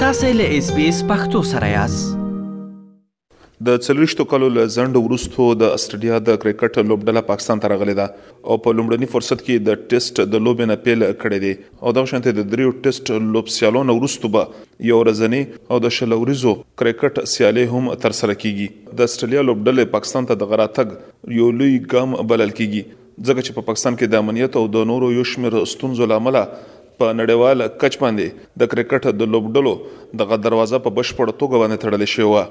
تاسو له اس بي اس پختو سره یاست د څلويشتو کلو له ځنډ وروسته د استرالیا د کرکټ لوبډله پاکستان ته راغلې ده او په لومړني فرصت کې د ټیسټ د لوبې نه پیل کړی دی او دغه شانته د دریو ټیسټ لوب سیالو نه وروسته به یو ورځنی او د شلوریزو کرکټ سیالي هم تر سره کیږي د استرالیا لوبډله پاکستان ته د غراتګ یو لوی ګام بلل کیږي ځکه چې په پاکستان کې د امنیت او د نورو یو شمېر ستونزو له امله په نړیوال کچ باندې د کرکټ د لوبډلو دغه دروازه په بشپړه توګه باندې تړل شوې وه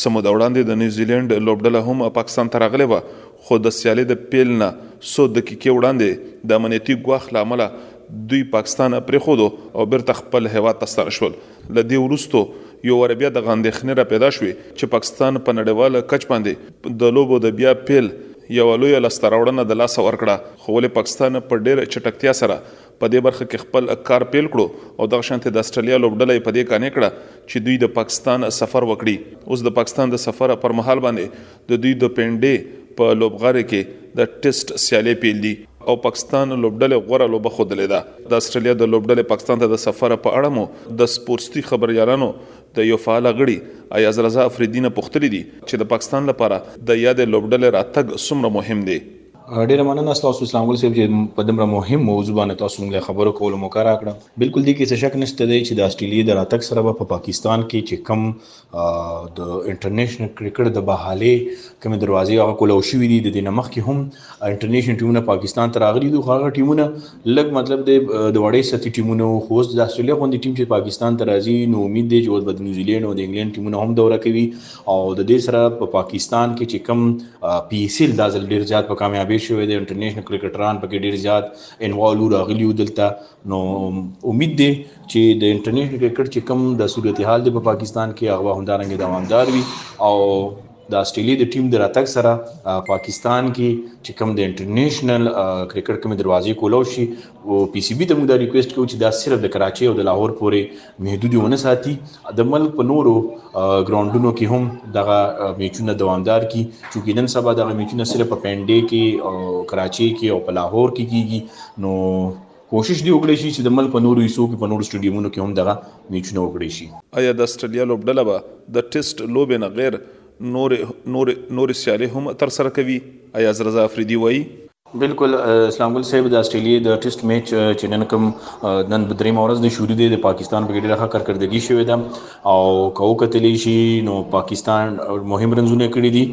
څه موده وړاندې د نیوزیلینډ لوبډله هم پاکستان ته راغلې وه خو د سیالۍ د پیل نه څو دقیقې وړاندې د امنیتي ګواښ له امله دوی پاکستان پرېښودو او بیرته خپل هېواد ته ستانه شول له دې وروسته یو وار بیا دغه اندېښنې را پیدا شوې چې پاکستان په نړیواله کچ باندې د لوبو د بیا پیل یوه لویه لاسته راوړنه د لاسه ورکړه خو ولې پاکستان په ډېره چټکتیا سره په دې برخه کې خپل کار پیل کړو او دغه شانتې د اسټرالیا لوبډله یې په دې قانع کړه چې دوی د پاکستان سفر وکړي اوس د پاکستان د سفر پر مهال باندې د دوی د پنډې په لوبغالي کې د ټیسټ سیالۍ پیل دي او پاکستان لوبډلې غوره لوبه ښودلې ده. د اسټرالیا د لوبډلې پاکستان ته د سفر په اړه مو د سپورتي خبریالانو د یو فعال غړي ایاز رضا افریدي نه پوښتلي دي چې د پاکستان لپاره د یادې لوبډلې راتګ څومره مهم دی؟ ډېره مننه ستاسو اسلام ګل صاحب چې په دومره مهم موضوع باندې تاسو موږ له خبرو کولو موقع راکړه. بلکل دې کې څه شک نشته دی چې د اسټراليې د راتګ سره به په پاکستان کې چې کوم د انټرنیشنل کرکټ د بحالي کوم دروازې هغه کولو شوې دي د دې نمخ کې هم انټرنیشنل ټیمونه پاکستان ته راغلي دي خو هغه ټیمونه لګ مطلب د د وړې سطحي ټیمونه خو د استرالیا غوندي ټیم چې پاکستان ته راځي نو امید دی چې اوس به د نیوزیلند او د انګلند ټیمونه هم دوره کوي او د دې سره په پاکستان کې چې کم پی ایس ایل دا ځل ډیر زیات په کامیابی شوی دی انټرنیشنل کرکټران پکې ډیر زیات انوالو راغلي دلته نو امید دی چې د انټرنیټ کرکټ چې کم د صورتحال دی په پا پاکستان کې هغه همدارنګ دوامدار وي او د استرالیا د ټیم د راتګ سره پاکستان کې چې کوم د انټرنیشنل کرکټ کوم دروازې کولو شي او پی سی بی ته موږ دا ریکوست کوو چې دا صرف د کراچۍ او د لاهور پورې محدودې ونه ساتي د ملک په نورو ګراونډونو کې هم دغه میچونه دوامدار کی چې نن سبا دغه میچونه صرف په پنډې کې او کراچۍ کې او په لاهور کې کیږي نو کوشش دی وکړي شي چې د ملک په نورو حصو کې په نورو سټډیومونو کې هم دغه میچونه وکړي شي آیا د استرالیا لوبډله به د ټیسټ لوبې نه غیر نور نور نور سیالي هم تر سره کوي آیا زرزا افریدي وایي بلکل اسلام ګل صاحب د اسټرالیا د ټیسټ میچ چې نن کوم نن دریمه ورځ د شروع دی د پاکستان په ډیره ښه کارکردګي شوې ده او که وکتلی شي نو پاکستان مهم رنزونه کړي دي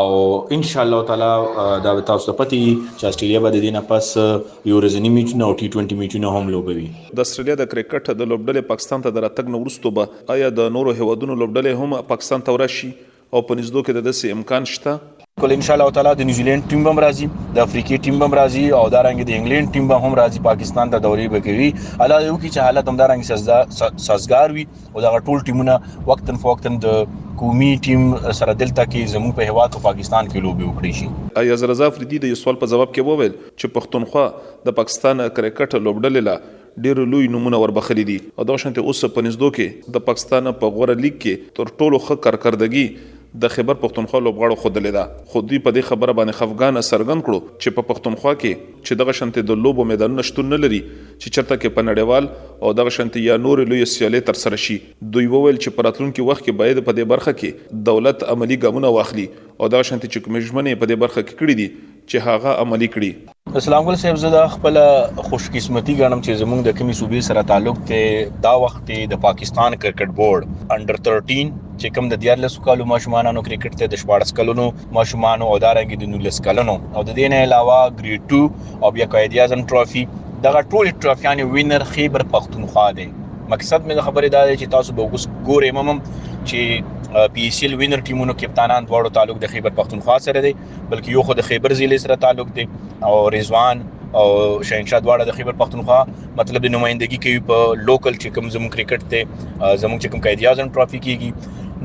او ان شاء الله تعالی دا تاسو ته پتی چې اسټرالیا به د دینه پس یو ورځنی میچونه او ټي 20 میچونه هم لوبوي د اسټرالیا د کرکټ د لوبډلې پاکستان ته د راتګ نه وروسته به ایا د نورو هیوادونو لوبډلې هم پاکستان ته ورشي او په نږدو کې د داسې امکان شته کله ان شاء الله تعالی د نیوزیلند ټیم بم راځي د افریقي ټیم بم راځي او دا رنګ د انګلند ټیم بم هم راځي پاکستان ته دورې وکوي الله یو کی چې حالت هم دا رنګ سازگار وي او دا ټول ټیمونه وقتن فوقتن د قومي ټیم سره دلته کې زموږ په هوا کې پاکستان کې لوبي وکړي شي ایاز رضا فریدي د یو سوال په جواب کې وویل چې پښتونخوا د پاکستان کرکټ لوبډلې له ډېر لوی نومونه وربخښلي دي او دغه شانتې اوس په نږدو کې د پاکستان په غوره لیګ کې تر ټولو ښه کارکردګي د خېبر پښتونخوا لوبغاړو ښودلې ده خو دوی په دې خبره باندې خفګان څرګند کړو چې په پښتونخوا کې چې دغه شانتې د لوبو میدانونه شتون نه لري چې چرته کې په نړیوال او دغه شانتې یا نورې لویې سیالۍ ترسره شي دوی وویل چې په راتلونکي وخت کې باید په دې برخه کې دولت عملي ګامونه واخلي او دغه شانتې چې کومې ژمنې یې په دې برخه کې کړې دي چې هغه عملي کړي. اسلام ګل صاحب زه دا خپل خوش قسمتي ګڼم چې زمونږ د کمی صوبې سره تعلق ته دا وخت د پاکستان کرکټ بورډ انډر 13 چې کوم د 14 کالو ماشومانو کرکټ ته د 14 کلونو ماشومانو او دارنګ د 19 کلونو او د دې نه علاوه ګریډ 2 او بیا قائد اعظم ټرافي دغه ټول ټرافیانې وینر خیبر پختونخوا دی مقصد مې خبره دا ده چې تاسو به اوس ګورئ مم چې پی ایس ایل وینر ټیمونو کپتانان دواړو تعلق د خیبر پختونخوا سره دی بلکې یو خو د خیبر ضلع سره تعلق دی او رضوان او شهنشاه دواړه د خیبر پښتونخوا مطلب د نمائندګي کوي په لوکل چې کوم زموږ کرکټ ته زموږ چې کوم قائد اعظم ټرافي کیږي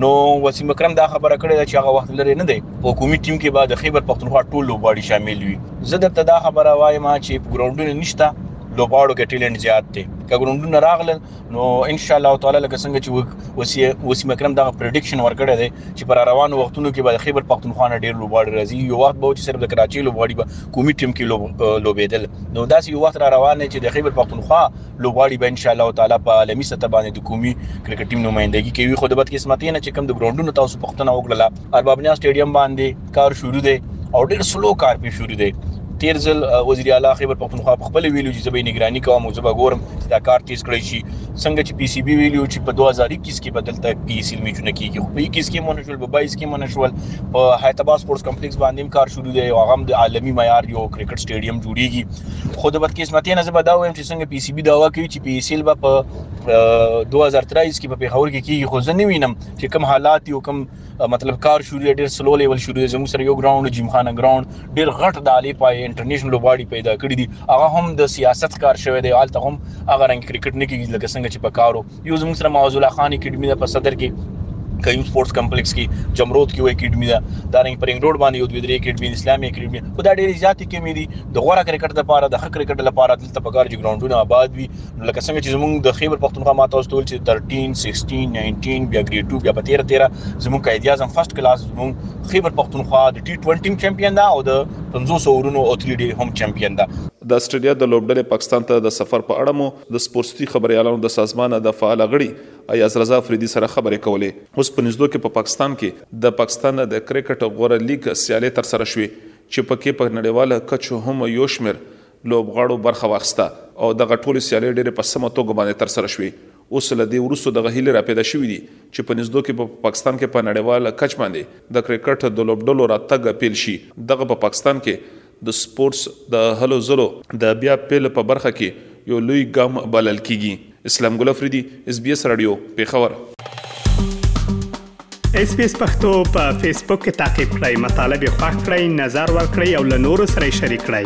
نو وسیم اکرم دا خبره کړې ده چې هغه وخت لري نه دی حکومي ټیم کې به د خیبر پښتونخوا ټول لوبغاړي شامل وي زه درته دا خبره وایم چې ګراوندونه نشته لوبغاړو کې ټیلنټ زیات دی که ګراوندونه راغلل نو ان شاء الله تعالی لکه څنګه چې وسی وسی مکرم دا پریډکشن ورکړی دی چې پر روانو وختونو کې به خیبر پختونخوا نه ډیر لوبغاړي راځي یو وخت به چې صرف د کراچۍ لوبغاړي به کومي ټیم کې لوب لوبېدل نو داسې یو وخت را روان دی چې د خیبر پختونخوا لوبغاړي به ان شاء الله تعالی په عالمي سطح باندې د کومي کرکټ ټیم نمائندګي کوي خو د بدقسمتۍ نه چې کوم د ګراونډونو تاسو پښتنه وکړه اربابنیا سټیډیم باندې کار شروع دی او ډیر سلو کار په شروع دی تیر ځل وزیر اعلی خیبر پښتونخوا په خپل ویلو چې زبې نگرانی کوم او زبې ګورم چې دا کار تیز کړی شي څنګه چې پی سی بی ویلو چې په 2021 کې بدلته پی سی می چونه کیږي خو په 21 کې مونږ شول په 22 کې مونږ شول په حیدرآباد سپورتس کمپلیکس باندې کار شروع دی او هغه د عالمی معیار یو کرکټ سټیډیم جوړیږي خو د بدقسمتۍ نه زبې دا وایم چې څنګه پی سی بی دا واکوي چې پی سی بی په 2023 کې په پیښور کې کیږي خو زه نه وینم چې کوم حالات یو کوم مطلب کار شروع ډیر سلو لیول شروع زموږ سره یو ګراوند جیم خان ګراوند ډیر غټ د عالی پای انټرنیشنل لوباړي پیدا کړی دي هغه هم د سیاست کار شوی دی حالت هم هغه رنګ کرکټ نه کیږي لکه څنګه چې په کارو یو زموږ سره معاذ الله خان اکیډمي د په صدر کې کيو سپورتس کمپلیکس کې جمرود کې وای اکیډمي ده دا رنګ پرنګ روډ باندې یو دوی درې اکیډمي اسلامي اکیډمي خو دا ډېری زیاتې کمی دي د غوړه کرکټ لپاره د خ کرکټ لپاره تاسو ته پکار چې ګراوندونه آباد وي نو لکه څنګه چې زمونږ د خیبر پښتونخوا ما تاسو ته چې 13 16 19 بیا ګریډ 2 بیا په 13 13 زمونږ قائد اعظم فرست کلاس زمونږ خیبر پښتونخوا د ټي 20 چمپیون دا او د 500 اورونو او 3 ډي هم چمپیون دا د استرالیا د لوبډلې پاکستان ته د سفر په اړه مو د سپورتسټي خبریالانو د سازمان د فعال غړي ایاز رضا فریدي سره خبرې کولې اوس په نږدو کې په پاکستان کې د پاکستان د کرکټ غوره لیګ سیالي تر سره شوې چې پکې په نړیواله کچ هم یو شمیر لوبغاړو برخه واخیسته او دغه ټولې سیالۍ ډېرې په سمه توګه باندې ترسره شوې. اوس له دې وروسته دغه هیلې راپیدا شوې دي چې په نږدو کې به په پاکستان کې په نړیوال کچ باندې د کرکټ د لوبډلو راتګ پیل شي. دغه په پاکستان کې د سپورټس د هلو ځلو د بیا پیل په برخه کې یو لوی ګام بلل کیږي. اسلام ګل افریدي اس بي اس رادیو پیښور اس بي اس پختو په فیسبوک کې تا کې پلی مطلب یو فاک کړئ نظر ور کړئ او له نورو سره شریک کړئ